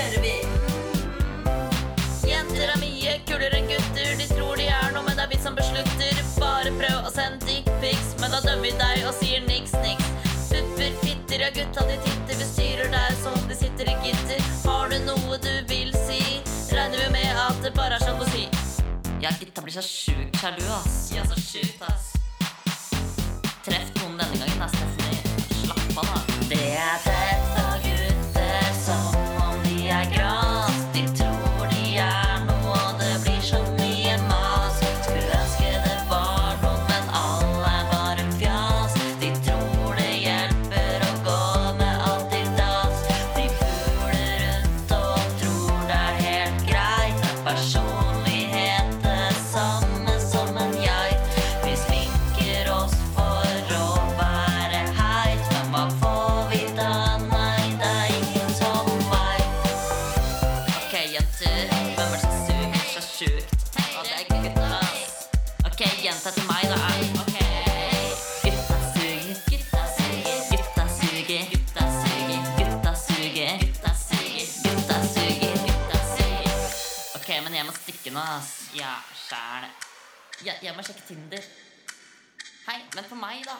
kjører vi. Jenter er mye kulere enn gutter. De tror de er noe, men det er vi som beslutter. Bare prøv å sende dickpics, men da dømmer vi deg og sier niks, niks. Pupper, fitter, ja gutta de titter. Vi styrer deg som om de sitter i gitter. Har du noe du vil si, regner vi med at det bare er sjalusi. Ja, gutta blir så sjukt sjalu, ass. Ja, så sjukt, ass. Treff noen denne gangen, ass. Slapp av, da. Det er personlighet det samme som en jeg. Vi sminker oss for å være heit, men hva får vi da? Nei, det er ingen som meg. Ok, jenter. Hvem er det som suger så sjukt? Å, det er gutta. Ok, jenta til meg, da. Ok. Jeg må stikke nå, ass. Ja, sjæl. Jeg, jeg må sjekke Tinder. Hei, men for meg, da.